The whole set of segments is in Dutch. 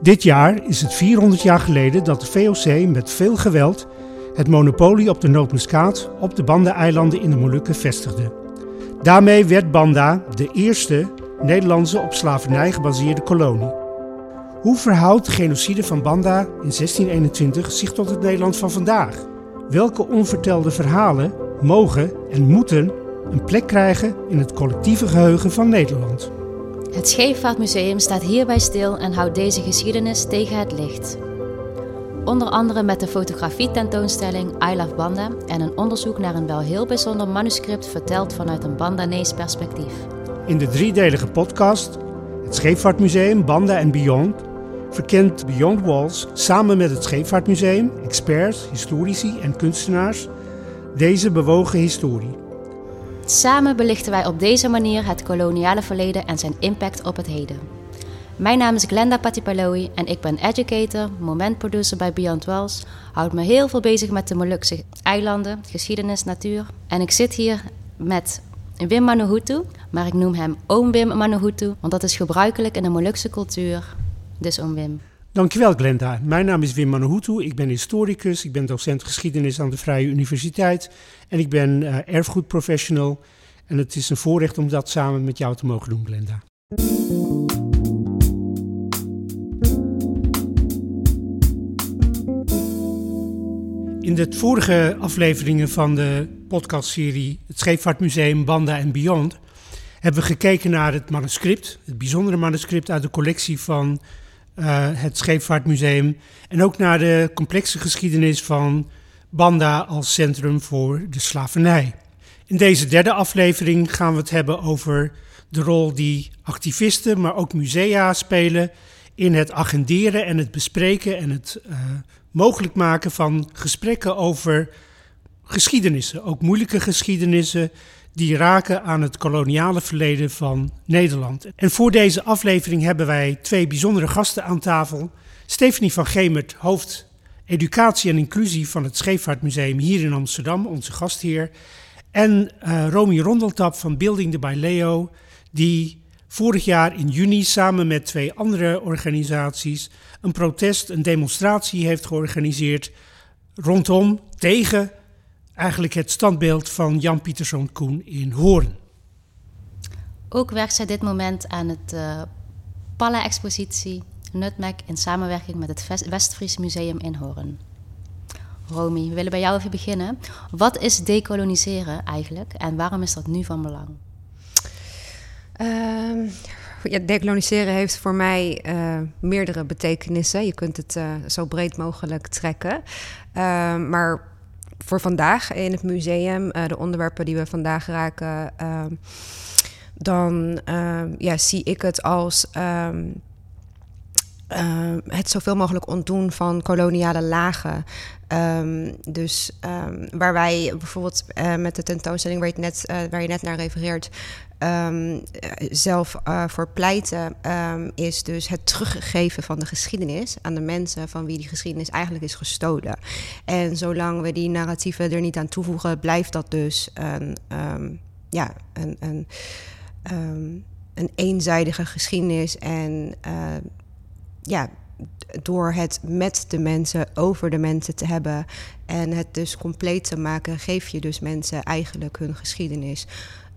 Dit jaar is het 400 jaar geleden dat de VOC met veel geweld het monopolie op de nootmuskaat op de Banda-eilanden in de Molukken vestigde. Daarmee werd Banda de eerste Nederlandse op slavernij gebaseerde kolonie. Hoe verhoudt de genocide van Banda in 1621 zich tot het Nederland van vandaag? Welke onvertelde verhalen mogen en moeten een plek krijgen in het collectieve geheugen van Nederland? Het Scheepvaartmuseum staat hierbij stil en houdt deze geschiedenis tegen het licht. Onder andere met de fotografie-tentoonstelling I Love Banda en een onderzoek naar een wel heel bijzonder manuscript verteld vanuit een Bandanees perspectief. In de driedelige podcast, het Scheepvaartmuseum Banda en Beyond, verkent Beyond Walls samen met het Scheepvaartmuseum, experts, historici en kunstenaars deze bewogen historie. Samen belichten wij op deze manier het koloniale verleden en zijn impact op het heden. Mijn naam is Glenda Patipaloui en ik ben educator, momentproducer bij Beyond Wells. Houd me heel veel bezig met de Molukse eilanden, geschiedenis, natuur. En ik zit hier met Wim Manuhutu, maar ik noem hem Oom Wim Manuhutu, want dat is gebruikelijk in de Molukse cultuur. Dus Oom Wim. Dankjewel Glenda. Mijn naam is Wim Manuhutu. Ik ben historicus, ik ben docent geschiedenis aan de Vrije Universiteit en ik ben uh, erfgoedprofessional. En het is een voorrecht om dat samen met jou te mogen doen, Glenda. In de vorige afleveringen van de podcastserie Het Scheepvaartmuseum Banda en Beyond hebben we gekeken naar het manuscript, het bijzondere manuscript uit de collectie van het Scheepvaartmuseum en ook naar de complexe geschiedenis van Banda als centrum voor de slavernij. In deze derde aflevering gaan we het hebben over de rol die activisten, maar ook musea spelen in het agenderen en het bespreken en het uh, mogelijk maken van gesprekken over geschiedenissen, ook moeilijke geschiedenissen die raken aan het koloniale verleden van Nederland. En voor deze aflevering hebben wij twee bijzondere gasten aan tafel. Stephanie van Gemert, hoofd educatie en inclusie van het Scheepvaartmuseum hier in Amsterdam, onze gastheer. En uh, Romy Rondeltap van Building the Leo, die vorig jaar in juni samen met twee andere organisaties een protest, een demonstratie heeft georganiseerd rondom, tegen eigenlijk het standbeeld van Jan Pieterszoon Koen in Hoorn. Ook werkt zij dit moment aan het uh, Palla-expositie Nutmeg in samenwerking met het Westfries Museum in Hoorn. Romy, we willen bij jou even beginnen. Wat is decoloniseren eigenlijk en waarom is dat nu van belang? Uh, ja, decoloniseren heeft voor mij uh, meerdere betekenissen. Je kunt het uh, zo breed mogelijk trekken. Ehm, maar voor vandaag in het museum, uh, de onderwerpen die we vandaag raken, ehm, dan ja, zie ik het als uh, het zoveel mogelijk ontdoen van koloniale lagen. Dus um, waar wij bijvoorbeeld uh, met de tentoonstelling waar je net, uh, waar je net naar refereert, um, zelf uh, voor pleiten, is dus het teruggeven van de geschiedenis aan de mensen van wie die geschiedenis eigenlijk is gestolen. En zolang we die narratieven er niet aan toevoegen, blijft dat dus een, ja, een, een, een eenzijdige geschiedenis en ja, door het met de mensen, over de mensen te hebben en het dus compleet te maken, geef je dus mensen eigenlijk hun geschiedenis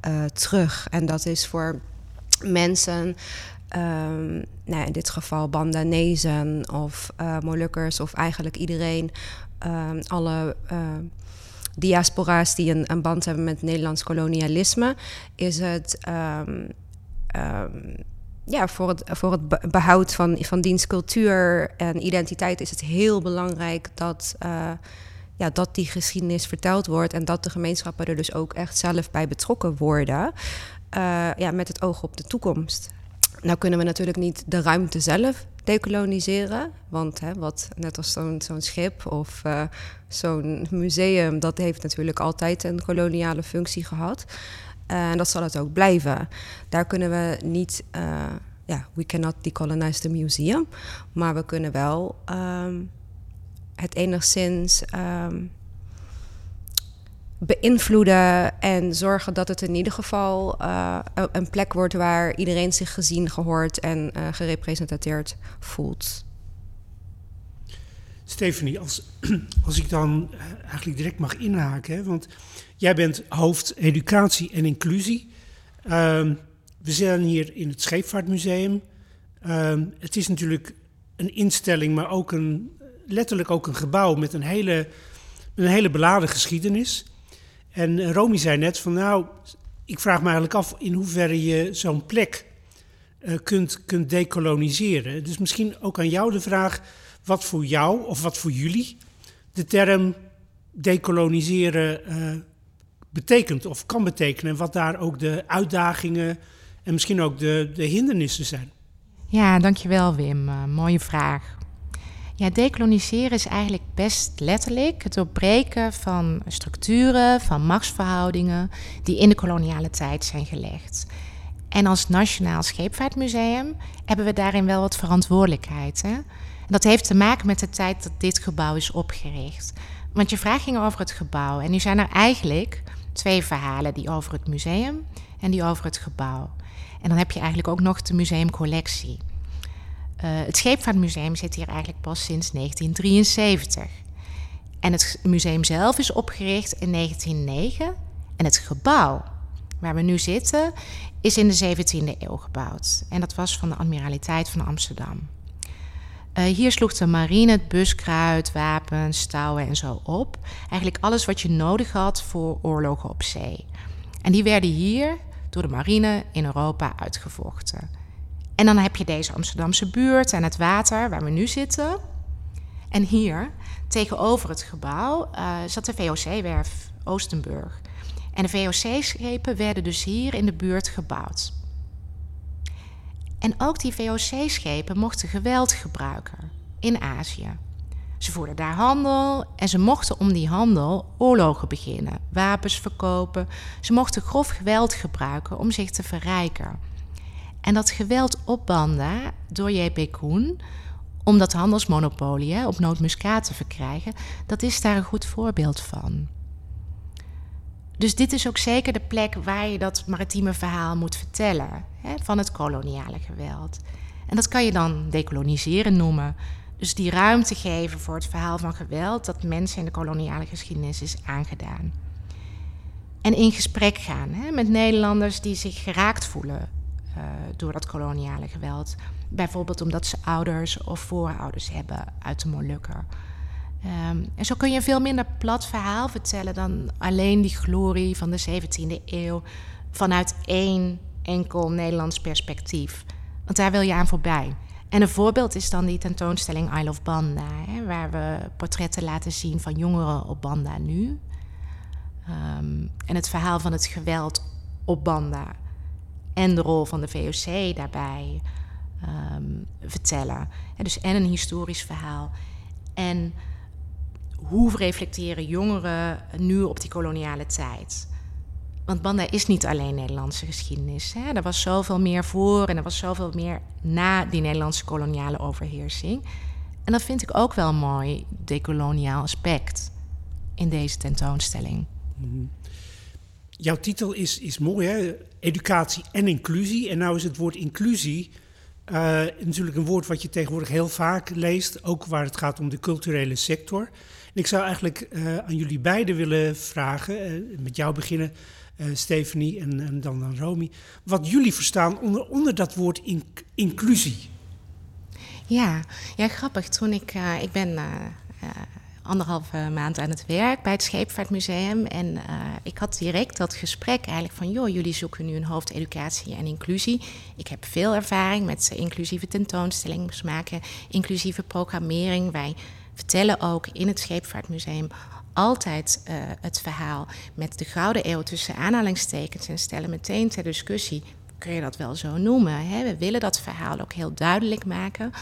uh, terug. En dat is voor mensen, um, nou, in dit geval Bandanezen of uh, Molukkers of eigenlijk iedereen, um, alle. Uh, diaspora's die een, band hebben met Nederlands kolonialisme, is het um, ja, voor het, voor het behoud van, van dienstcultuur en identiteit is het heel belangrijk dat, ja, dat die geschiedenis verteld wordt en dat de gemeenschappen er dus ook echt zelf bij betrokken worden. Uh, ja, met het oog op de toekomst. Nou kunnen we natuurlijk niet de ruimte zelf decoloniseren. Want hè, wat, net als zo'n zo'n schip of uh, zo'n museum, dat heeft natuurlijk altijd een koloniale functie gehad. En dat zal het ook blijven. Daar kunnen we niet, uh, ja, we cannot decolonize the museum. Maar we kunnen wel um, het enigszins um, beïnvloeden en zorgen dat het in ieder geval uh, een plek wordt waar iedereen zich gezien, gehoord en uh, gerepresenteerd voelt. Stephanie, als, als ik dan eh, eigenlijk direct mag inhaken, want jij bent hoofd educatie en inclusie. Ehm, we zijn hier in het Scheepvaartmuseum. Ehm, het is natuurlijk een instelling, maar ook een, letterlijk ook een gebouw met een hele, een hele beladen geschiedenis. En uh, Romy zei net van nou, ik vraag me eigenlijk af in hoeverre je zo'n plek uh, kunt, kunt decoloniseren. Dus misschien ook aan jou de vraag wat voor jou of wat voor jullie de term decoloniseren uh, betekent of kan betekenen. En wat daar ook de uitdagingen en misschien ook de, de hindernissen zijn. Ja, dankjewel Wim. Mooie vraag. Ja, decoloniseren is eigenlijk best letterlijk het doorbreken van structuren, van machtsverhoudingen die in de koloniale tijd zijn gelegd. En als Nationaal Scheepvaartmuseum hebben we daarin wel wat verantwoordelijkheid. Dat heeft te maken met de tijd dat dit gebouw is opgericht. Want je vraag ging over het gebouw. En nu zijn er eigenlijk twee verhalen: die over het museum en die over het gebouw. En dan heb je eigenlijk ook nog de museumcollectie. Uh, het Scheepvaartmuseum zit hier eigenlijk pas sinds 1973. En het museum zelf is opgericht in 1909. En het gebouw waar we nu zitten is in de 17e eeuw gebouwd. En dat was van de Admiraliteit van Amsterdam. Uh, hier sloeg de marine het buskruid, wapens, touwen en zo op. Eigenlijk alles wat je nodig had voor oorlogen op zee. En die werden hier door de marine in Europa uitgevochten. En dan heb je deze Amsterdamse buurt en het water waar we nu zitten. En hier, tegenover het gebouw, uh, zat de VOC-werf Oostenburg. En de VOC-schepen werden dus hier in de buurt gebouwd. En ook die VOC-schepen mochten geweld gebruiken in Azië. Ze voerden daar handel en ze mochten om die handel oorlogen beginnen, wapens verkopen. Ze mochten grof geweld gebruiken om zich te verrijken. En dat geweld op Banda door J.P. Koen, om dat handelsmonopolie op nootmuskaat te verkrijgen, dat is daar een goed voorbeeld van. Dus dit is ook zeker de plek waar je dat maritieme verhaal moet vertellen hè, van het koloniale geweld. En dat kan je dan decoloniseren noemen. Dus die ruimte geven voor het verhaal van geweld dat mensen in de koloniale geschiedenis is aangedaan. En in gesprek gaan hè, met Nederlanders die zich geraakt voelen uh, door dat koloniale geweld. Bijvoorbeeld omdat ze ouders of voorouders hebben uit de Molukken. Um, en zo kun je een veel minder plat verhaal vertellen dan alleen die glorie van de 17e eeuw vanuit één enkel Nederlands perspectief. Want daar wil je aan voorbij. En een voorbeeld is dan die tentoonstelling I Love Banda, hè, waar we portretten laten zien van jongeren op Banda nu. Um, en het verhaal van het geweld op Banda en de rol van de VOC daarbij um, vertellen. En dus en een historisch verhaal. En hoe reflecteren jongeren nu op die koloniale tijd? Want Banda is niet alleen Nederlandse geschiedenis. Hè? Er was zoveel meer voor en er was zoveel meer na die Nederlandse koloniale overheersing. En dat vind ik ook wel mooi decoloniaal aspect in deze tentoonstelling. Mhm. Jouw titel is, is mooi, hè? Educatie en inclusie. En nou is het woord inclusie uh, natuurlijk een woord wat je tegenwoordig heel vaak leest, ook waar het gaat om de culturele sector. En ik zou eigenlijk uh, aan jullie beiden willen vragen, uh, met jou beginnen, Stephanie en, en, dan, dan Romy, wat jullie verstaan onder, onder dat woord in, inclusie. Ja, ja, grappig. Toen ik, ik ben anderhalve maand aan het werk bij het Scheepvaartmuseum. En uh, ik had direct dat gesprek eigenlijk van... joh, jullie zoeken nu een hoofd educatie en inclusie. Ik heb veel ervaring met inclusieve tentoonstellingen maken... inclusieve programmering. Wij vertellen ook in het Scheepvaartmuseum altijd uh, het verhaal met de Gouden Eeuw tussen aanhalingstekens... en stellen meteen ter discussie, kun je dat wel zo noemen. Hè? We willen dat verhaal ook heel duidelijk maken...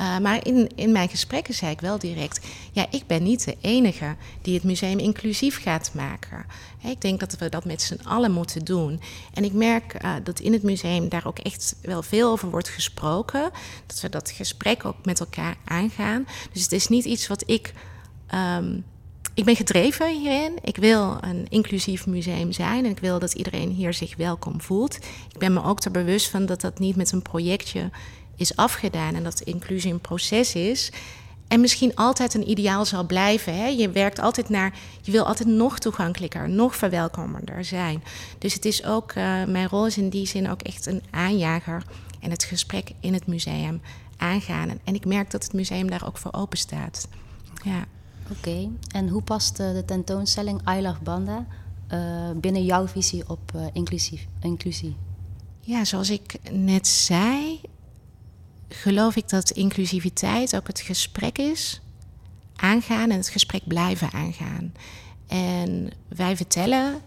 Uh, maar in, in mijn gesprekken zei ik wel direct: ja, ik ben niet de enige die het museum inclusief gaat maken. ik denk dat we dat met z'n allen moeten doen. En ik merk uh, dat in het museum daar ook echt wel veel over wordt gesproken. Dat we dat gesprek ook met elkaar aangaan. Dus het is niet iets wat ik. Um, ik ben gedreven hierin. Ik wil een inclusief museum zijn en ik wil dat iedereen hier zich welkom voelt. Ik ben me ook er bewust van dat dat niet met een projectje is afgedaan en dat inclusie een proces is. en misschien altijd een ideaal zal blijven. Hè? Je werkt altijd naar, je wil altijd nog toegankelijker, nog verwelkomender zijn. Dus het is ook, uh, mijn rol is in die zin ook echt een aanjager en het gesprek in het museum aangaan. En ik merk dat het museum daar ook voor open staat. Ja. Oké, en hoe past de tentoonstelling I Love Banda uh, binnen jouw visie op uh, inclusief, inclusie? Ja, zoals ik net zei, geloof ik dat inclusiviteit ook het gesprek is. Aangaan en het gesprek blijven aangaan. En wij vertellen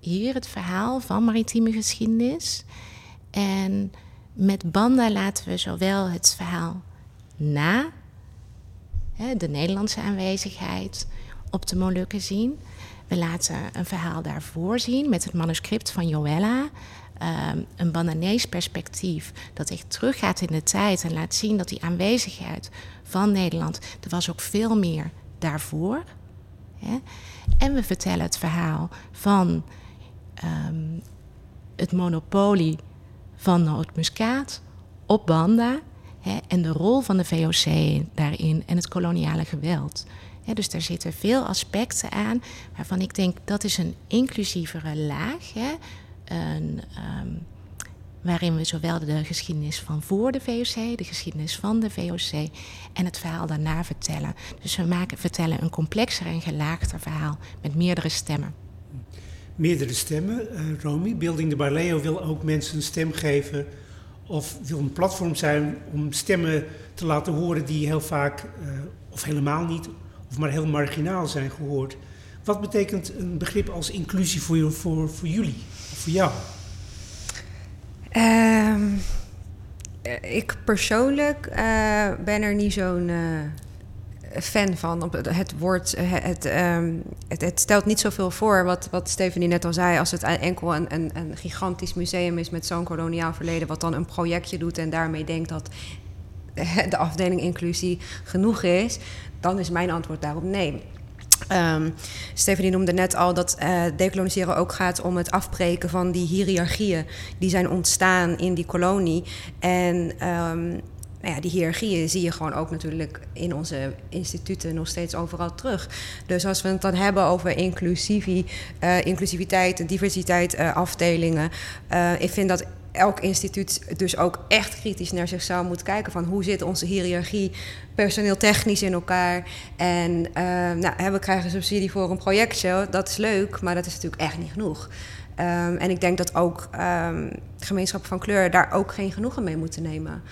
hier het verhaal van maritieme geschiedenis. En met Banda laten we zowel het verhaal na de Nederlandse aanwezigheid op de Molukken zien. We laten een verhaal daarvoor zien met het manuscript van Joella. Ehm, een Bananees perspectief dat echt teruggaat in de tijd en laat zien dat die aanwezigheid van Nederland, er was ook veel meer daarvoor. Hè? En we vertellen het verhaal van ehm, het monopolie van nootmuskaat op Banda hè, en de rol van de VOC daarin en het koloniale geweld. dus daar zitten veel aspecten aan waarvan ik denk dat is een inclusievere laag. Ehm, waarin we zowel de geschiedenis van voor de VOC, de geschiedenis van de VOC en het verhaal daarna vertellen. Dus we maken, vertellen een complexer en gelaagder verhaal met meerdere stemmen. Meerdere stemmen. Uh, Romy, Building the Barleo wil ook mensen een stem geven of wil een platform zijn om stemmen te laten horen die heel vaak, uh, of helemaal niet, of maar heel marginaal zijn gehoord. Wat betekent een begrip als inclusie voor, voor, voor jullie? Voor jou? Ehm, ik persoonlijk uh, ben er niet zo'n uh, fan van. Het woord, eh, het, um, het, het, stelt niet zoveel voor, wat, wat Stephanie net al zei, als het enkel een, een, een gigantisch museum is met zo'n koloniaal verleden, wat dan een projectje doet en daarmee denkt dat de afdeling inclusie genoeg is, dan is mijn antwoord daarop nee. Um, Stephanie noemde net al dat uh, decoloniseren ook gaat om het afbreken van die hiërarchieën die zijn ontstaan in die kolonie. En um, nou ja, die hiërarchieën zie je gewoon ook natuurlijk in onze instituten nog steeds overal terug. Dus als we het dan hebben over inclusivie, uh, inclusiviteit, diversiteit, uh, afdelingen. ik vind dat elk instituut dus ook echt kritisch naar zichzelf moet kijken van hoe zit onze hiërarchie personeel technisch in elkaar. En uh, nou, we krijgen subsidie voor een projectje, dat is leuk, maar dat is natuurlijk echt niet genoeg. Um, en ik denk dat ook um, gemeenschappen van kleur daar ook geen genoegen mee moeten nemen.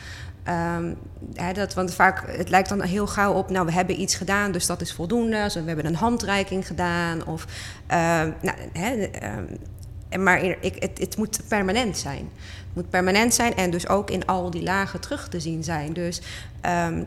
Dat, want vaak, het lijkt dan heel gauw op, nou, we hebben iets gedaan, dus dat is voldoende. We hebben een handreiking gedaan. Of, nou, maar ik, het, het, moet permanent zijn. Het moet permanent zijn en dus ook in al die lagen terug te zien zijn. Dus um,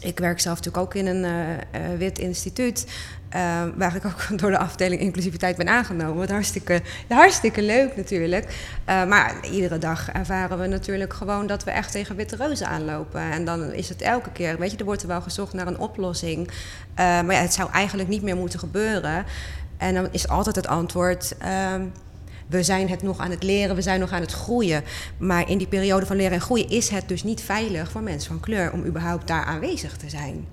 ik werk zelf natuurlijk ook in een uh, uh, wit instituut. Uh, waar ik ook door de afdeling inclusiviteit ben aangenomen. Wat hartstikke, hartstikke leuk natuurlijk. maar iedere dag ervaren we natuurlijk gewoon dat we echt tegen witte reuzen aanlopen. En dan is het elke keer, weet je, er wordt er wel gezocht naar een oplossing. maar ja, het zou eigenlijk niet meer moeten gebeuren. En dan is altijd het antwoord. We zijn het nog aan het leren, we zijn nog aan het groeien. Maar in die periode van leren en groeien is het dus niet veilig voor mensen van kleur om überhaupt daar aanwezig te zijn.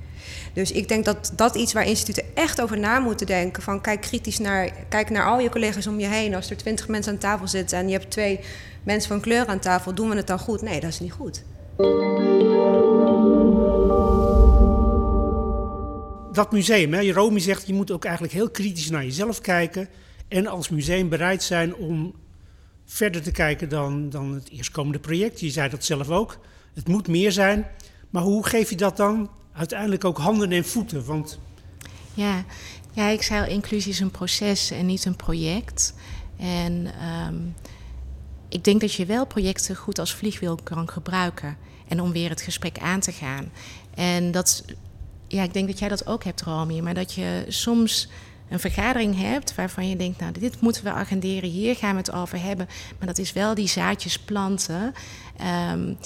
Dus ik denk dat dat iets waar instituten echt over na moeten denken. Van kijk kritisch naar, kijk naar al je collega's om je heen. Als er twintig mensen aan tafel zitten en je hebt twee mensen van kleur aan tafel, doen we het dan goed? Nee, dat is niet goed. Dat museum, hè, Romy zegt, je moet ook eigenlijk heel kritisch naar jezelf kijken en als museum bereid zijn om verder te kijken dan, dan het eerstkomende project. Je zei dat zelf ook. Het moet meer zijn. Maar hoe geef je dat dan uiteindelijk ook handen en voeten? Want... Ja, ja, ik zei al, inclusie is een proces en niet een project. En um, ik denk dat je wel projecten goed als vliegwiel kan gebruiken. En om weer het gesprek aan te gaan. En dat, ja, ik denk dat jij dat ook hebt, Romy. Maar dat je soms een vergadering hebt waarvan je denkt, nou, dit moeten we agenderen, hier gaan we het over hebben. Maar dat is wel die zaadjes planten. Um,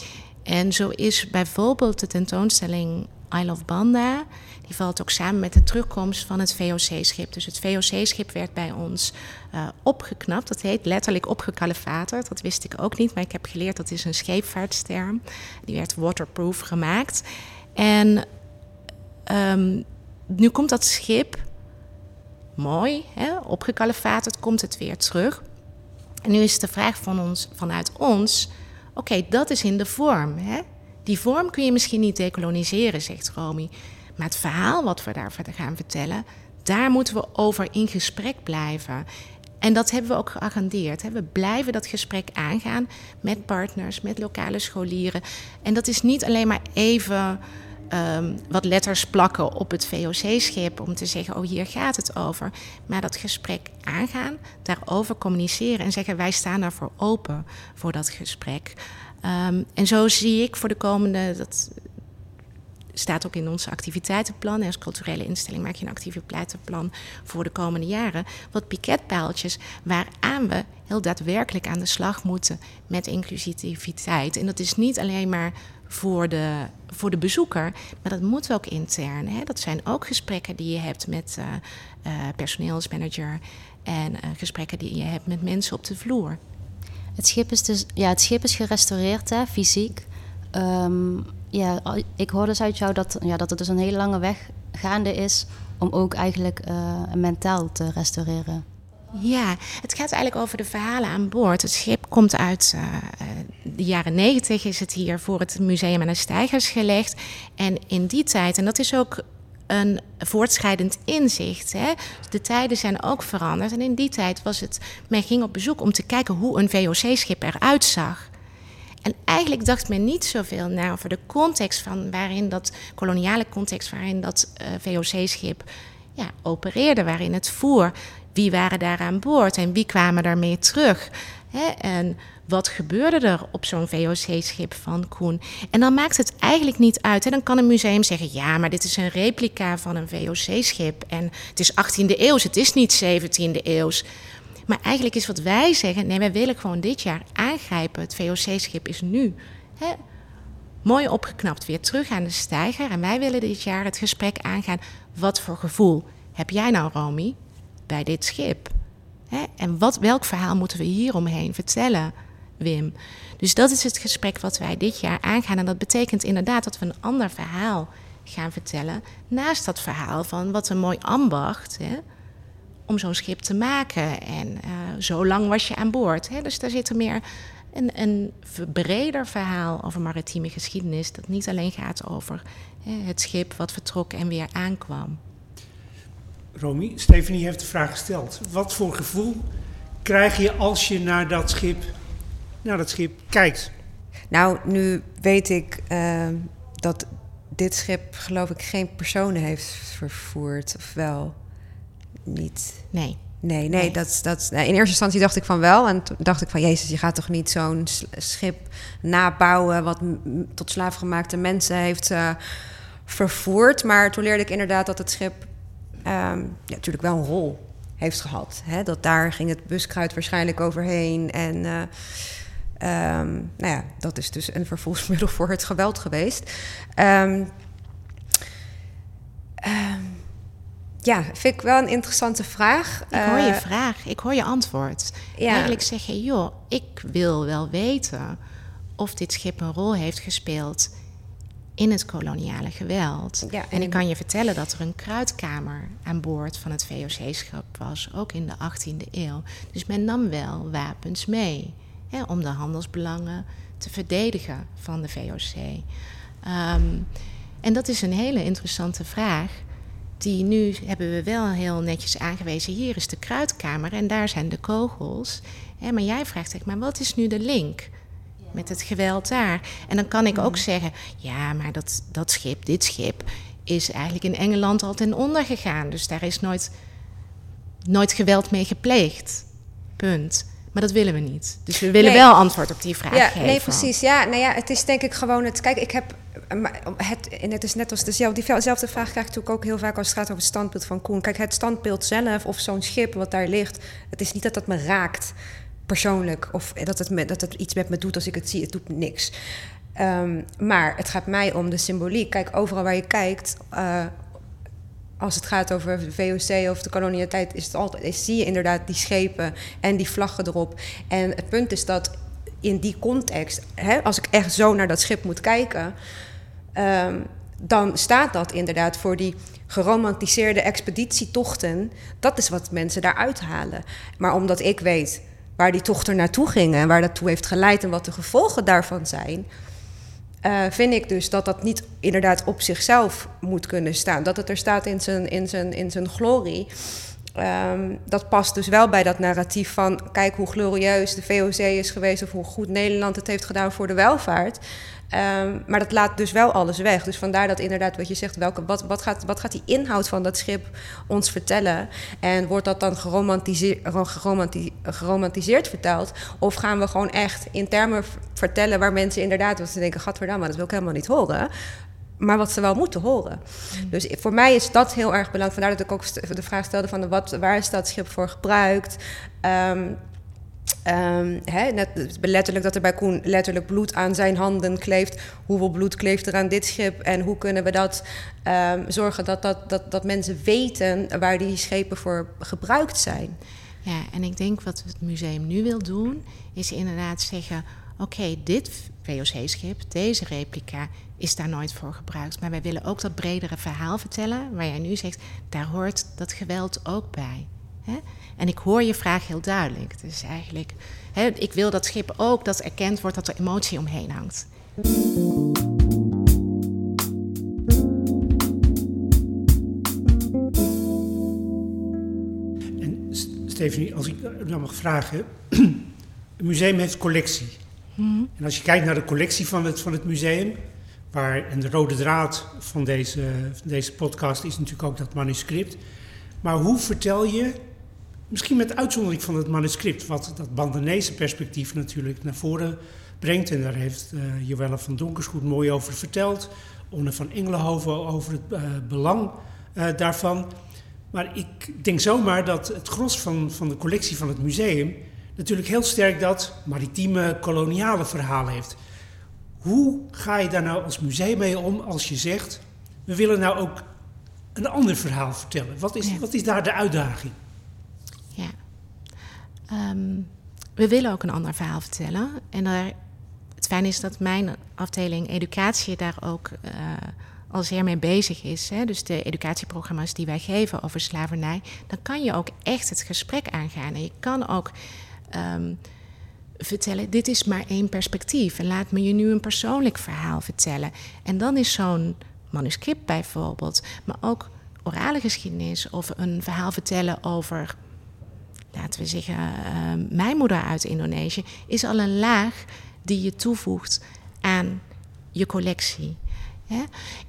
en zo is bijvoorbeeld de tentoonstelling I Love Banda. Die valt ook samen met de terugkomst van het VOC-schip. Dus het VOC-schip werd bij ons uh, opgeknapt. Dat heet letterlijk opgekalefaterd. Dat wist ik ook niet, maar ik heb geleerd dat is een scheepvaartsterm. Die werd waterproof gemaakt. En ehm, nu komt dat schip mooi, hè, opgekalefaterd, komt het weer terug. En nu is de vraag van ons, vanuit ons: oké, dat is in de vorm. Hè? Die vorm kun je misschien niet decoloniseren, zegt Romy. Maar het verhaal wat we daar verder gaan vertellen, daar moeten we over in gesprek blijven. En dat hebben we ook geagendeerd. We blijven dat gesprek aangaan met partners, met lokale scholieren. En dat is niet alleen maar even um, wat letters plakken op het VOC-schip om te zeggen: Oh, hier gaat het over. Maar dat gesprek aangaan, daarover communiceren en zeggen: Wij staan daarvoor open voor dat gesprek. Um, en zo zie ik voor de komende, dat staat ook in onze activiteitenplan. Als culturele instelling maak je een activiteitenplan voor de komende jaren. Wat piketpaaltjes waaraan we heel daadwerkelijk aan de slag moeten met inclusiviteit. En dat is niet alleen maar voor de, voor de bezoeker, maar dat moet ook intern. Hè? Dat zijn ook gesprekken die je hebt met uh, uh, personeelsmanager en uh, gesprekken die je hebt met mensen op de vloer. Het schip is dus ja, het schip is gerestaureerd, hè, fysiek. Um, ja, ik hoorde dus uit jou dat, ja, dat het dus een hele lange weg gaande is om ook eigenlijk mentaal te restaureren. Ja, het gaat eigenlijk over de verhalen aan boord. Het schip komt uit uh, de jaren negentig, is het hier voor het museum aan de stijgers gelegd. En in die tijd, en dat is ook een voortschrijdend inzicht. Hè? De tijden zijn ook veranderd. En in die tijd was het, men ging op bezoek om te kijken hoe een VOC-schip eruit zag. En eigenlijk dacht men niet zoveel na over de context van waarin dat koloniale context, waarin dat uh, VOC-schip ja, opereerde, waarin het voer. Wie waren daar aan boord en wie kwamen daarmee terug? Hè? En wat gebeurde er op zo'n VOC-schip van Koen? En dan maakt het eigenlijk niet uit. Hè? Dan kan een museum zeggen: ja, maar dit is een replica van een VOC-schip. En het is 18e eeuws, het is niet 17e eeuws. Maar eigenlijk is wat wij zeggen: nee, wij willen gewoon dit jaar aangrijpen. Het VOC-schip is nu. Hè? Mooi opgeknapt, weer terug aan de steiger. En wij willen dit jaar het gesprek aangaan. Wat voor gevoel heb jij nou, Romy, bij dit schip? Hè? En wat, welk verhaal moeten we hieromheen vertellen? Wim. Dus dat is het gesprek wat wij dit jaar aangaan. En dat betekent inderdaad dat we een ander verhaal gaan vertellen. Naast dat verhaal van wat een mooi ambacht hè, om zo'n schip te maken. En uh, zo lang was je aan boord. Hè. Dus daar zit er meer een, een breder verhaal over maritieme geschiedenis. Dat niet alleen gaat over hè, het schip wat vertrok en weer aankwam. Romy, Stephanie heeft de vraag gesteld. Wat voor gevoel krijg je als je naar dat schip naar dat schip kijkt? Nou, nu weet ik uh, dat dit schip, geloof ik, geen personen heeft vervoerd. Of wel? Niet. Nee. Nee, nee, Dat, dat, in eerste instantie dacht ik van wel. En toen dacht ik van, jezus, je gaat toch niet zo'n schip nabouwen... wat tot slaafgemaakte mensen heeft uh, vervoerd. Maar toen leerde ik inderdaad dat het schip um, ja, natuurlijk wel een rol heeft gehad. Hè? Dat daar ging het buskruid waarschijnlijk overheen. En uh, um, nou ja, dat is dus een vervolgsmiddel voor het geweld geweest. Um, ja, vind ik wel een interessante vraag. Ik hoor je uh, vraag, ik hoor je antwoord. Ja. Eigenlijk zeg je, joh, ik wil wel weten of dit schip een rol heeft gespeeld in het koloniale geweld. Ja, en, en ik kan je vertellen dat er een kruidkamer aan boord van het VOC-schip was, ook in de 18e eeuw. Dus men nam wel wapens mee hè, om de handelsbelangen te verdedigen van de VOC. Um, en dat is een hele interessante vraag. Die nu hebben we wel heel netjes aangewezen. Hier is de kruidkamer en daar zijn de kogels. Hè, maar jij vraagt zich, maar wat is nu de link? Met het geweld daar. En dan kan ik ook mm. zeggen: ja, maar dat, dat schip, dit schip, is eigenlijk in Engeland al ten onder gegaan. Dus daar is nooit, nooit geweld mee gepleegd. Punt. Maar dat willen we niet. Dus we willen wel antwoord op die vraag ja, geven. Nee, precies. Ja, nou ja, het is denk ik gewoon het. Kijk, ik heb. Het, en het is net als dezelfde, diezelfde vraag krijg ik natuurlijk ook heel vaak als het gaat over het standbeeld van Koen. Kijk, het standbeeld zelf of zo'n schip wat daar ligt, het is niet dat dat me raakt persoonlijk. Of dat het, dat het iets met me doet als ik het zie. Het doet niks. Um, maar het gaat mij om de symboliek. Kijk, overal waar je kijkt, uh, als het gaat over de VOC of de kolonialiteit, is het altijd, is, zie je inderdaad die schepen en die vlaggen erop. En het punt is dat in die context, hè, als ik echt zo naar dat schip moet kijken, um, dan staat dat inderdaad voor die geromantiseerde expeditietochten. Dat is wat mensen daar uithalen. Maar omdat ik weet waar die tochten naartoe gingen en waar dat toe heeft geleid en wat de gevolgen daarvan zijn, uh, vind ik dus dat dat niet inderdaad op zichzelf moet kunnen staan. Dat het er staat in zijn, in zijn, in zijn glorie. Um, dat past dus wel bij dat narratief van kijk hoe glorieus de VOC is geweest of hoe goed Nederland het heeft gedaan voor de welvaart. Um, maar dat laat dus wel alles weg. Dus vandaar dat inderdaad wat je zegt, welke, wat, wat, gaat, wat gaat die inhoud van dat schip ons vertellen? En wordt dat dan geromantiseerd, geromantiseerd verteld? Of gaan we gewoon echt in termen vertellen waar mensen inderdaad, wat ze denken, gadverdamme, dat wil ik helemaal niet horen maar wat ze wel moeten horen. Dus voor mij is dat heel erg belangrijk. Vandaar dat ik ook de vraag stelde van wat, waar is dat schip voor gebruikt? Um, Um, net, letterlijk dat er bij Koen letterlijk bloed aan zijn handen kleeft. Hoeveel bloed kleeft er aan dit schip? En hoe kunnen we dat um, zorgen dat, dat, dat, dat mensen weten waar die schepen voor gebruikt zijn? Ja, en ik denk wat het museum nu wil doen, is inderdaad zeggen: oké, dit VOC-schip, deze replica, is daar nooit voor gebruikt. Maar wij willen ook dat bredere verhaal vertellen, waar jij nu zegt, daar hoort dat geweld ook bij. Hè? En ik hoor je vraag heel duidelijk. Dus eigenlijk, hè, ik wil dat schip ook dat erkend wordt dat er emotie omheen hangt. En Stephanie, als ik nou mag vragen. Het museum heeft collectie. Mhm. En als je kijkt naar de collectie van het, van het museum, en de rode draad van deze, deze podcast is natuurlijk ook dat manuscript. Maar hoe vertel je Misschien met uitzondering van het manuscript, wat dat Bandanese perspectief natuurlijk naar voren brengt. En daar heeft uh, Joelle van Donkersgoed mooi over verteld. Onne van Engelenhoven over het uh, belang uh, daarvan. Maar ik denk zomaar dat het gros van, van de collectie van het museum natuurlijk heel sterk dat maritieme koloniale verhaal heeft. Hoe ga je daar nou als museum mee om als je zegt: we willen nou ook een ander verhaal vertellen? Wat is, wat is daar de uitdaging? Ehm, we willen ook een ander verhaal vertellen. En daar, het fijne is dat mijn afdeling educatie daar ook uh, al zeer mee bezig is. Hè? Dus de educatieprogramma's die wij geven over slavernij, dan kan je ook echt het gesprek aangaan. En je kan ook ehm, vertellen: dit is maar één perspectief. En laat me je nu een persoonlijk verhaal vertellen. En dan is zo'n manuscript bijvoorbeeld, maar ook orale geschiedenis of een verhaal vertellen over laten we zeggen, uh, mijn moeder uit Indonesië, is al een laag die je toevoegt aan je collectie.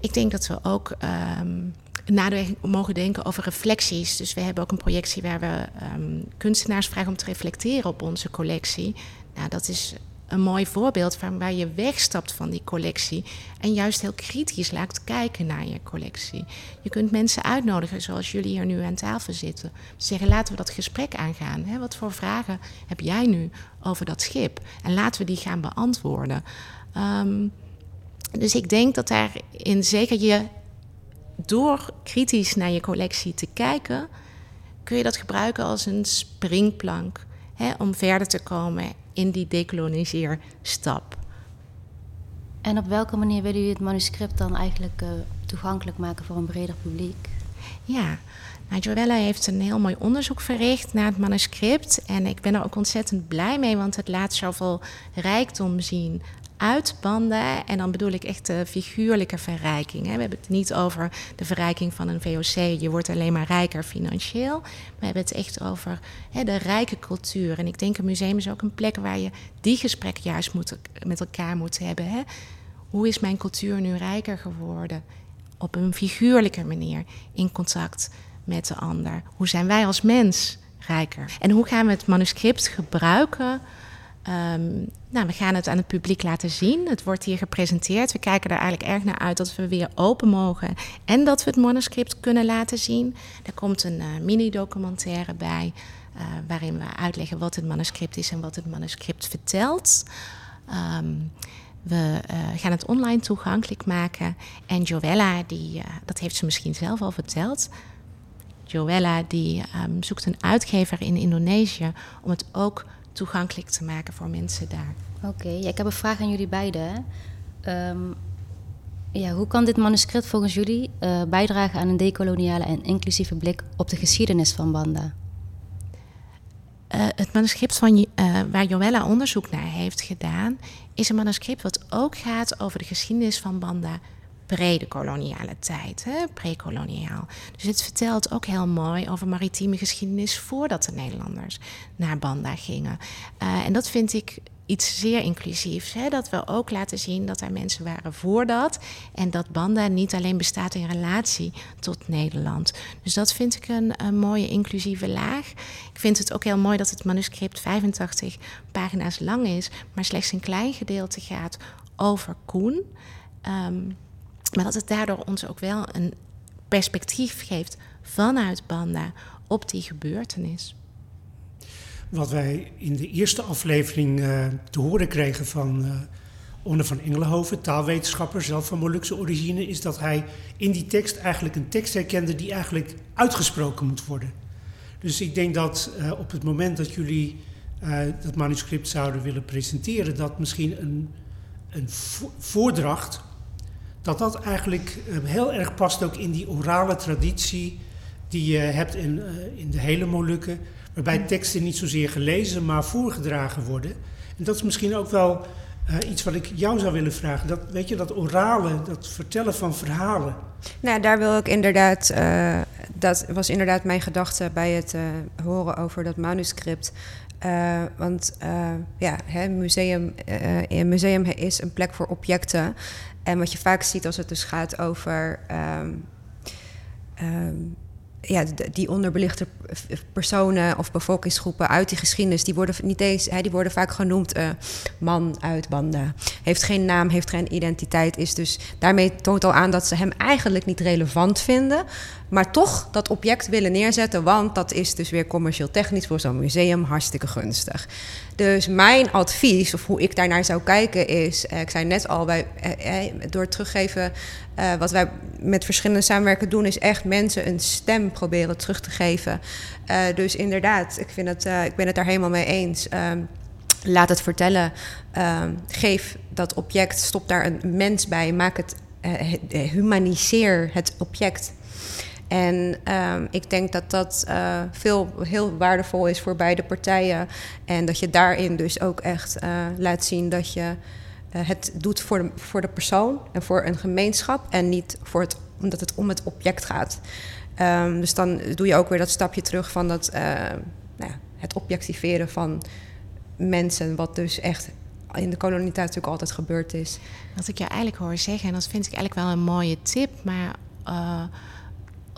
Ik denk dat we ook um, nadenken, mogen denken over reflecties. Dus we hebben ook een projectie waar we um, kunstenaars vragen om te reflecteren op onze collectie. Nou, dat is een mooi voorbeeld van waar je wegstapt van die collectie en juist heel kritisch laat kijken naar je collectie. Je kunt mensen uitnodigen, zoals jullie hier nu aan tafel zitten. Zeggen, laten we dat gesprek aangaan. Hè? Wat voor vragen heb jij nu over dat schip? En laten we die gaan beantwoorden. Um, dus ik denk dat daarin zeker je door kritisch naar je collectie te kijken, kun je dat gebruiken als een springplank hè, om verder te komen in die dekoloniseerstap. En op welke manier willen jullie het manuscript dan eigenlijk uh, toegankelijk maken voor een breder publiek? Ja, nou, Joella heeft een heel mooi onderzoek verricht naar het manuscript. En ik ben er ook ontzettend blij mee, want het laat zoveel rijkdom zien uitbanden. En dan bedoel ik echt de figuurlijke verrijking. We hebben het niet over de verrijking van een VOC. Je wordt alleen maar rijker financieel. We hebben het echt over de rijke cultuur. En ik denk een museum is ook een plek waar je die gesprekken juist moet, met elkaar moet hebben. Hè? Hoe is mijn cultuur nu rijker geworden? Op een figuurlijke manier in contact met de ander. Hoe zijn wij als mens rijker? En hoe gaan we het manuscript gebruiken Um, nou, we gaan het aan het publiek laten zien. Het wordt hier gepresenteerd. We kijken er eigenlijk erg naar uit dat we weer open mogen en dat we het manuscript kunnen laten zien. Er komt een uh, mini-documentaire bij, uh, waarin we uitleggen wat het manuscript is en wat het manuscript vertelt. Um, we uh, gaan het online toegankelijk maken. En Joella, die, dat heeft ze misschien zelf al verteld. Joella die um, zoekt een uitgever in Indonesië om het ook toegankelijk te maken voor mensen daar. Oké, ik heb een vraag aan jullie beiden. Um, Ja, hoe kan dit manuscript volgens jullie uh, bijdragen aan een decoloniale en inclusieve blik op de geschiedenis van Banda? Uh, het manuscript van, uh, waar Joella onderzoek naar heeft gedaan, is een manuscript wat ook gaat over de geschiedenis van Banda pre-koloniale tijd, pre-koloniaal. Dus het vertelt ook heel mooi over maritieme geschiedenis voordat de Nederlanders naar Banda gingen. Uh, en dat vind ik iets zeer inclusiefs. Hè? Dat we ook laten zien dat er mensen waren voordat. En dat Banda niet alleen bestaat in relatie tot Nederland. Dus dat vind ik een, mooie inclusieve laag. Ik vind het ook heel mooi dat het manuscript 85 pagina's lang is, maar slechts een klein gedeelte gaat over Koen. Um, maar dat het daardoor ons ook wel een perspectief geeft vanuit Banda op die gebeurtenis. Wat wij in de eerste aflevering uh, te horen kregen van uh, Onne van Engelenhoven, taalwetenschapper, zelf van Molukse origine, is dat hij in die tekst eigenlijk een tekst herkende die eigenlijk uitgesproken moet worden. Dus ik denk dat uh, op het moment dat jullie dat manuscript zouden willen presenteren, dat misschien een, een voordracht dat dat eigenlijk eh, heel erg past ook in die orale traditie die je hebt in, eh, in de hele Molukken, waarbij teksten niet zozeer gelezen, maar voorgedragen worden. En dat is misschien ook wel uh, iets wat ik jou zou willen vragen. Dat, weet je, dat orale, dat vertellen van verhalen. Nou, daar wil ik inderdaad, uh, dat was inderdaad mijn gedachte bij het uh, horen over dat manuscript. want ja, hè, museum, een museum is een plek voor objecten. En wat je vaak ziet als het dus gaat over um, um, ja, die onderbelichte personen of bevolkingsgroepen uit die geschiedenis, die worden niet eens, hè, die worden vaak genoemd uh, man uit Banda. Heeft geen naam, heeft geen identiteit, is dus daarmee toont al aan dat ze hem eigenlijk niet relevant vinden, maar toch dat object willen neerzetten, want dat is dus weer commercieel technisch voor zo'n museum hartstikke gunstig. Dus mijn advies, of hoe ik daarnaar zou kijken, is: eh, ik zei net al, bij, eh, eh door het teruggeven wat wij met verschillende samenwerken doen, is echt mensen een stem proberen terug te geven. Dus inderdaad, ik, vind het, ik ben het daar helemaal mee eens. Um, laat het vertellen. Um, geef dat object, stop daar een mens bij. Maak het, humaniseer het object. En um, ik denk dat dat uh, veel, heel waardevol is voor beide partijen. En dat je daarin dus ook echt uh, laat zien dat je uh, het doet voor de, voor de persoon en voor een gemeenschap en niet voor het, omdat het om het object gaat. Um, dus dan doe je ook weer dat stapje terug van dat, nou ja, het objectiveren van mensen, wat dus echt in de kolonialiteit natuurlijk altijd gebeurd is. Wat ik je eigenlijk hoor zeggen, en dat vind ik eigenlijk wel een mooie tip, maar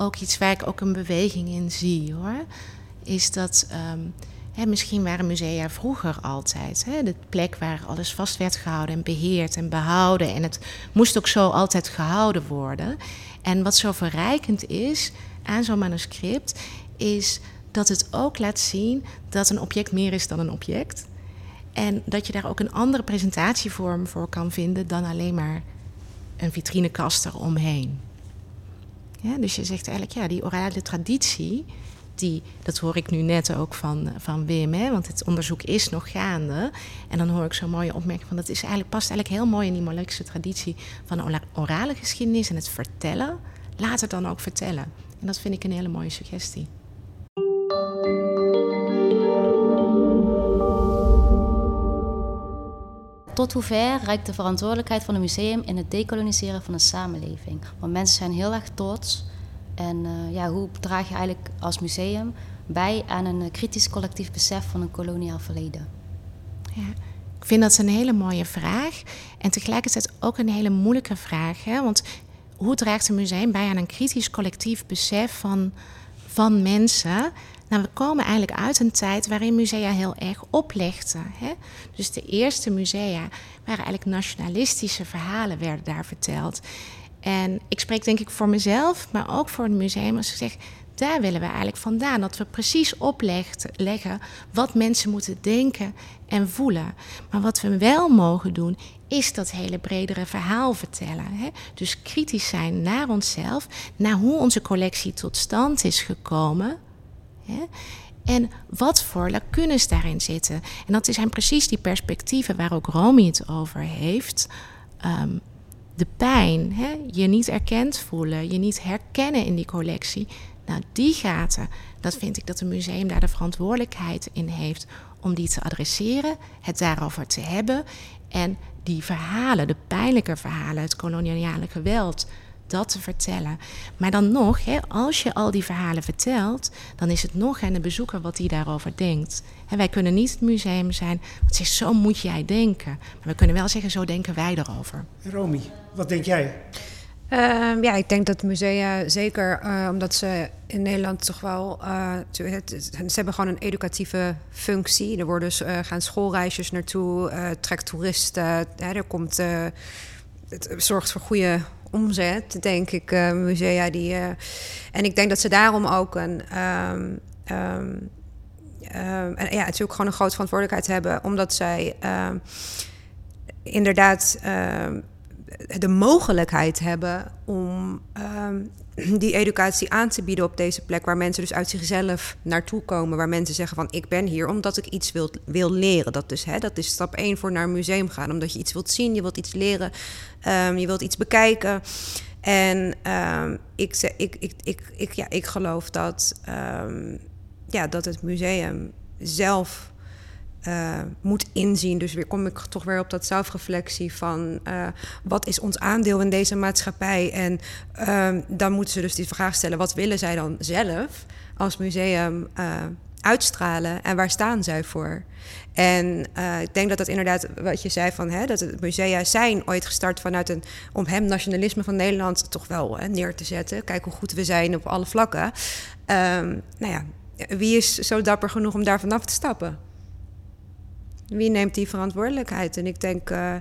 ook iets waar ik ook een beweging in zie hoor, is dat. Um, misschien waren musea vroeger altijd hè, de plek waar alles vast werd gehouden en beheerd en behouden. En het moest ook zo altijd gehouden worden. En wat zo verrijkend is aan zo'n manuscript, is dat het ook laat zien dat een object meer is dan een object. En dat je daar ook een andere presentatievorm voor kan vinden dan alleen maar een vitrinekast eromheen. Ja, dus je zegt eigenlijk, ja, die orale traditie, die, dat hoor ik nu net ook van, van Wim, want het onderzoek is nog gaande. En dan hoor ik zo'n mooie opmerking van dat is eigenlijk, past eigenlijk heel mooi in die Molukse traditie van orale geschiedenis en het vertellen. Laat het dan ook vertellen. En dat vind ik een hele mooie suggestie. Tot hoever reikt de verantwoordelijkheid van een museum in het decoloniseren van een samenleving? Want mensen zijn heel erg trots en uh, ja, hoe draag je eigenlijk als museum bij aan een eh, kritisch collectief besef van een koloniaal verleden? Ja, ik vind dat een hele mooie vraag. En tegelijkertijd ook een hele moeilijke vraag. Hè? Want hoe draagt een museum bij aan een kritisch collectief besef van, van mensen? Nou, we komen eigenlijk uit een tijd waarin musea heel erg oplegden. Hè? Dus de eerste musea waren eigenlijk nationalistische verhalen, werden daar verteld. En ik spreek denk ik voor mezelf, maar ook voor het museum als ik zeg, daar willen we eigenlijk vandaan. Dat we precies opleggen wat mensen moeten denken en voelen. Maar wat we wel mogen doen, is dat hele bredere verhaal vertellen. Hè? Dus kritisch zijn naar onszelf, naar hoe onze collectie tot stand is gekomen. En wat voor lacunes daarin zitten. En dat zijn precies die perspectieven waar ook Romy het over heeft. Um, de pijn, hè, je niet erkend voelen, je niet herkennen in die collectie. Nou, die gaten, dat vind ik dat een museum daar de verantwoordelijkheid in heeft om die te adresseren, het daarover te hebben en die verhalen, de pijnlijke verhalen, het koloniale geweld, dat te vertellen. Maar dan nog, hè, als je al die verhalen vertelt, dan is het nog aan de bezoeker wat hij daarover denkt. En wij kunnen niet het museum zijn, wat zegt zo moet jij denken. Maar we kunnen wel zeggen, zo denken wij erover. Romy, wat denk jij? Ehm, ja, ik denk dat musea zeker, uh, omdat ze in Nederland toch wel. Uh, ze hebben gewoon een educatieve functie. Er worden uh, gaan schoolreisjes naartoe, trekt toeristen. Hè, er komt, het zorgt voor goede omzet, denk ik, musea. Die, en ik denk dat ze daarom ook een. Um, um, en ja, natuurlijk gewoon een grote verantwoordelijkheid hebben, omdat zij inderdaad de mogelijkheid hebben om die educatie aan te bieden op deze plek, waar mensen dus uit zichzelf naartoe komen, waar mensen zeggen van ik ben hier omdat ik iets wil, wil leren. Dat, dus, hè, dat is stap 1 voor naar een museum gaan, omdat je iets wilt zien, je wilt iets leren, um, je wilt iets bekijken. En um, ik, ik, ik, ik, ik, ja, ik geloof dat, ja, dat het museum zelf uh, moet inzien. Dus weer kom ik toch weer op dat zelfreflectie van uh, wat is ons aandeel in deze maatschappij? En uh, dan moeten ze dus die vraag stellen: wat willen zij dan zelf als museum uh, uitstralen en waar staan zij voor? En ik denk dat dat inderdaad, wat je zei van hè, dat het musea zijn ooit gestart vanuit een om hem nationalisme van Nederland toch wel hè, neer te zetten. Kijk hoe goed we zijn op alle vlakken. Um, nou ja, wie is zo dapper genoeg om daar vanaf te stappen? Wie neemt die verantwoordelijkheid? En ik denk, uh,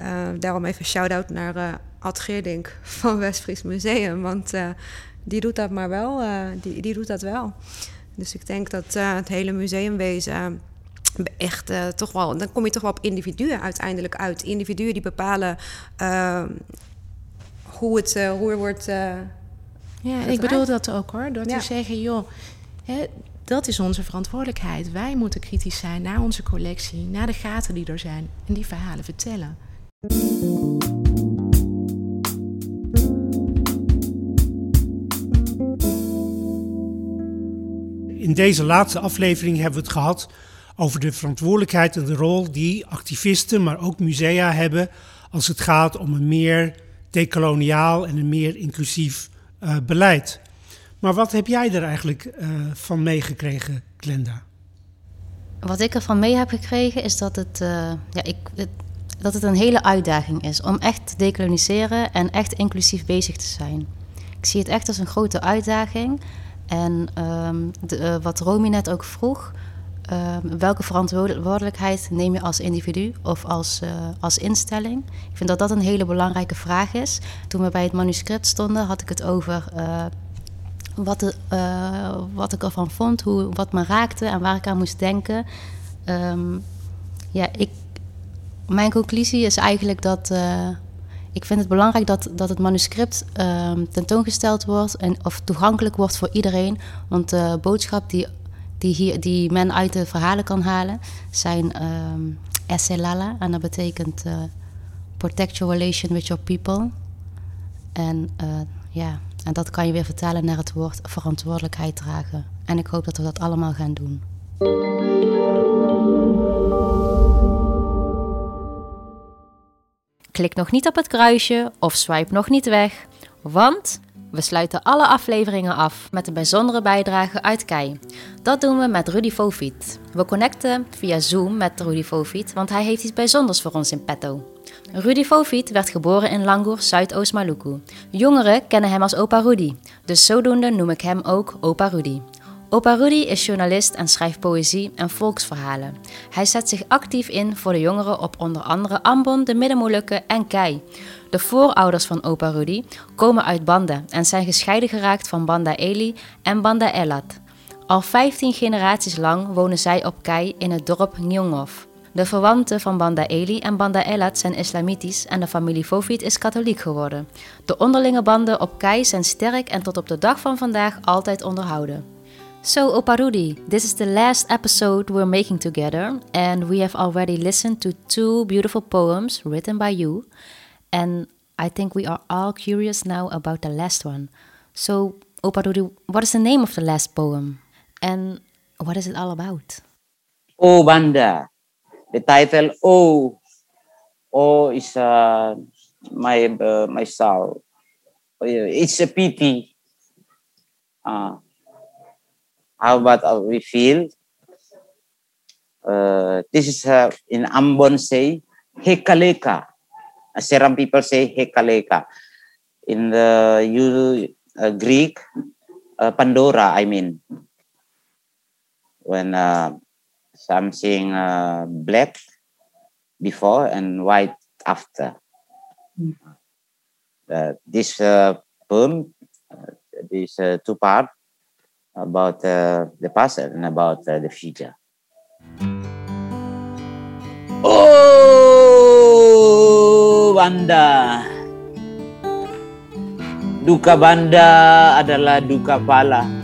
uh, daarom even shout-out naar uh, Ad Geerdink van Westfries Museum. Want die doet dat maar wel, die, die doet dat wel. Dus ik denk dat het hele museumwezen echt toch wel... Dan kom je toch wel op individuen uiteindelijk uit. Individuen die bepalen hoe, het, hoe er wordt... ja, ik bedoel dat ook hoor. Door te zeggen, joh... Hè, dat is onze verantwoordelijkheid. Wij moeten kritisch zijn naar onze collectie, naar de gaten die er zijn en die verhalen vertellen. In deze laatste aflevering hebben we het gehad over de verantwoordelijkheid en de rol die activisten, maar ook musea hebben als het gaat om een meer decoloniaal en een meer inclusief uh, beleid. Maar wat heb jij er eigenlijk uh, van meegekregen, Glenda? Wat ik ervan mee heb gekregen is dat het, uh, ja, ik, dat het een hele uitdaging is om echt te decoloniseren en echt inclusief bezig te zijn. Ik zie het echt als een grote uitdaging. En de, uh, wat Romy net ook vroeg, um, welke verantwoordelijkheid neem je als individu of als, als instelling? Ik vind dat dat een hele belangrijke vraag is. Toen we bij het manuscript stonden, had ik het over wat, de, uh, wat ik ervan vond, hoe, wat me raakte en waar ik aan moest denken. Um, ja, ik, mijn conclusie is eigenlijk dat. Uh, ik vind het belangrijk dat, dat het manuscript uh, tentoongesteld wordt en, of toegankelijk wordt voor iedereen. Want de boodschap die, die, hier, die men uit de verhalen kan halen zijn um, Esselala. En dat betekent uh, protect your relation with your people. En ja, en dat kan je weer vertalen naar het woord verantwoordelijkheid dragen. En ik hoop dat we dat allemaal gaan doen. Klik nog niet op het kruisje of swipe nog niet weg, want we sluiten alle afleveringen af met een bijzondere bijdrage uit Kei. Dat doen we met Rudy Fofiet. We connecten via Zoom met Rudy Fofiet, want hij heeft iets bijzonders voor ons in petto. Rudy Fofiet werd geboren in Langoer, Zuidoost-Maluku. Jongeren kennen hem als Opa Rudy, dus zodoende noem ik hem ook Opa Rudy. Opa Rudy is journalist en schrijft poëzie en volksverhalen. Hij zet zich actief in voor de jongeren op onder andere Ambon, de Middenmolukken en Kei. De voorouders van Opa Rudy komen uit Banda en zijn gescheiden geraakt van Banda Eli en Banda Elat. Al 15 generaties lang wonen zij op Kei in het dorp Nyongov. De verwanten van Banda Eli en Banda Elat zijn islamitisch en de familie Fofit is katholiek geworden. De onderlinge banden op Kei zijn sterk en tot op de dag van vandaag altijd onderhouden. So, Oparudi, this is the last episode we're making together, and we have already listened to two beautiful poems written by you. And I think we are all curious now about the last one. So, Opa Rudy, what is the name of the last poem? And what is it all about? Oh Banda. The title Oh. Oh is uh, my uh, my soul. It's a pity. Uh, how about uh, we feel? Uh, this is uh, in Ambon say Hekaleka. Seram people say Hekaleka. In the you uh, Greek, uh, Pandora. I mean, when uh, something uh, black before and white after. Uh, this uh, poem, uh, this uh, two part about uh, the past and about uh, the future. Oh, Banda. Duka Banda adalah duka pala.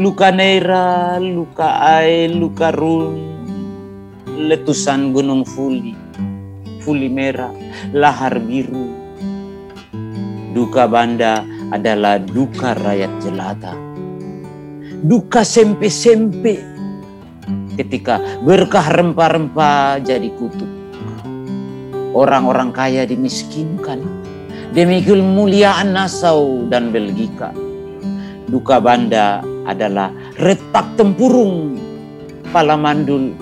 Luka Neira, luka Ai, luka Run, letusan gunung Fuli, Fuli merah, lahar biru. Duka Banda adalah duka rakyat jelata. Duka sempe-sempe ketika berkah rempah-rempah jadi kutuk. Orang-orang kaya dimiskinkan demi kemuliaan Nasau dan Belgika. Duka Banda adalah retak tempurung pala mandul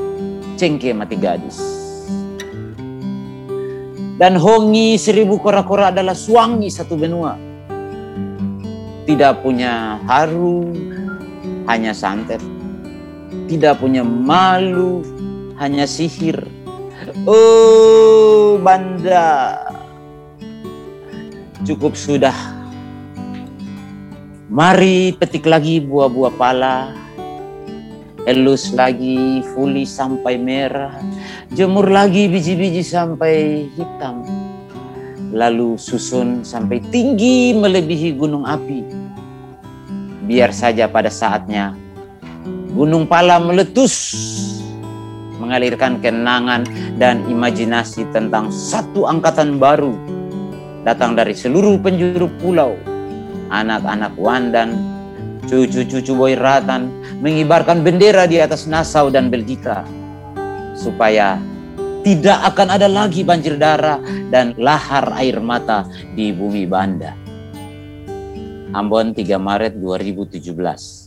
cengke mati gadis. Dan hongi seribu kora-kora adalah suangi satu benua. Tidak punya haru, hanya santet. Tidak punya malu, hanya sihir. Oh, Banda. Cukup sudah Mari petik lagi buah-buah pala, elus lagi fuli sampai merah, jemur lagi biji-biji sampai hitam, lalu susun sampai tinggi melebihi gunung api. Biar saja pada saatnya gunung pala meletus, mengalirkan kenangan dan imajinasi tentang satu angkatan baru datang dari seluruh penjuru pulau anak-anak Wandan, cucu-cucu Boyratan mengibarkan bendera di atas Nassau dan Belgika supaya tidak akan ada lagi banjir darah dan lahar air mata di bumi Banda. Ambon 3 Maret 2017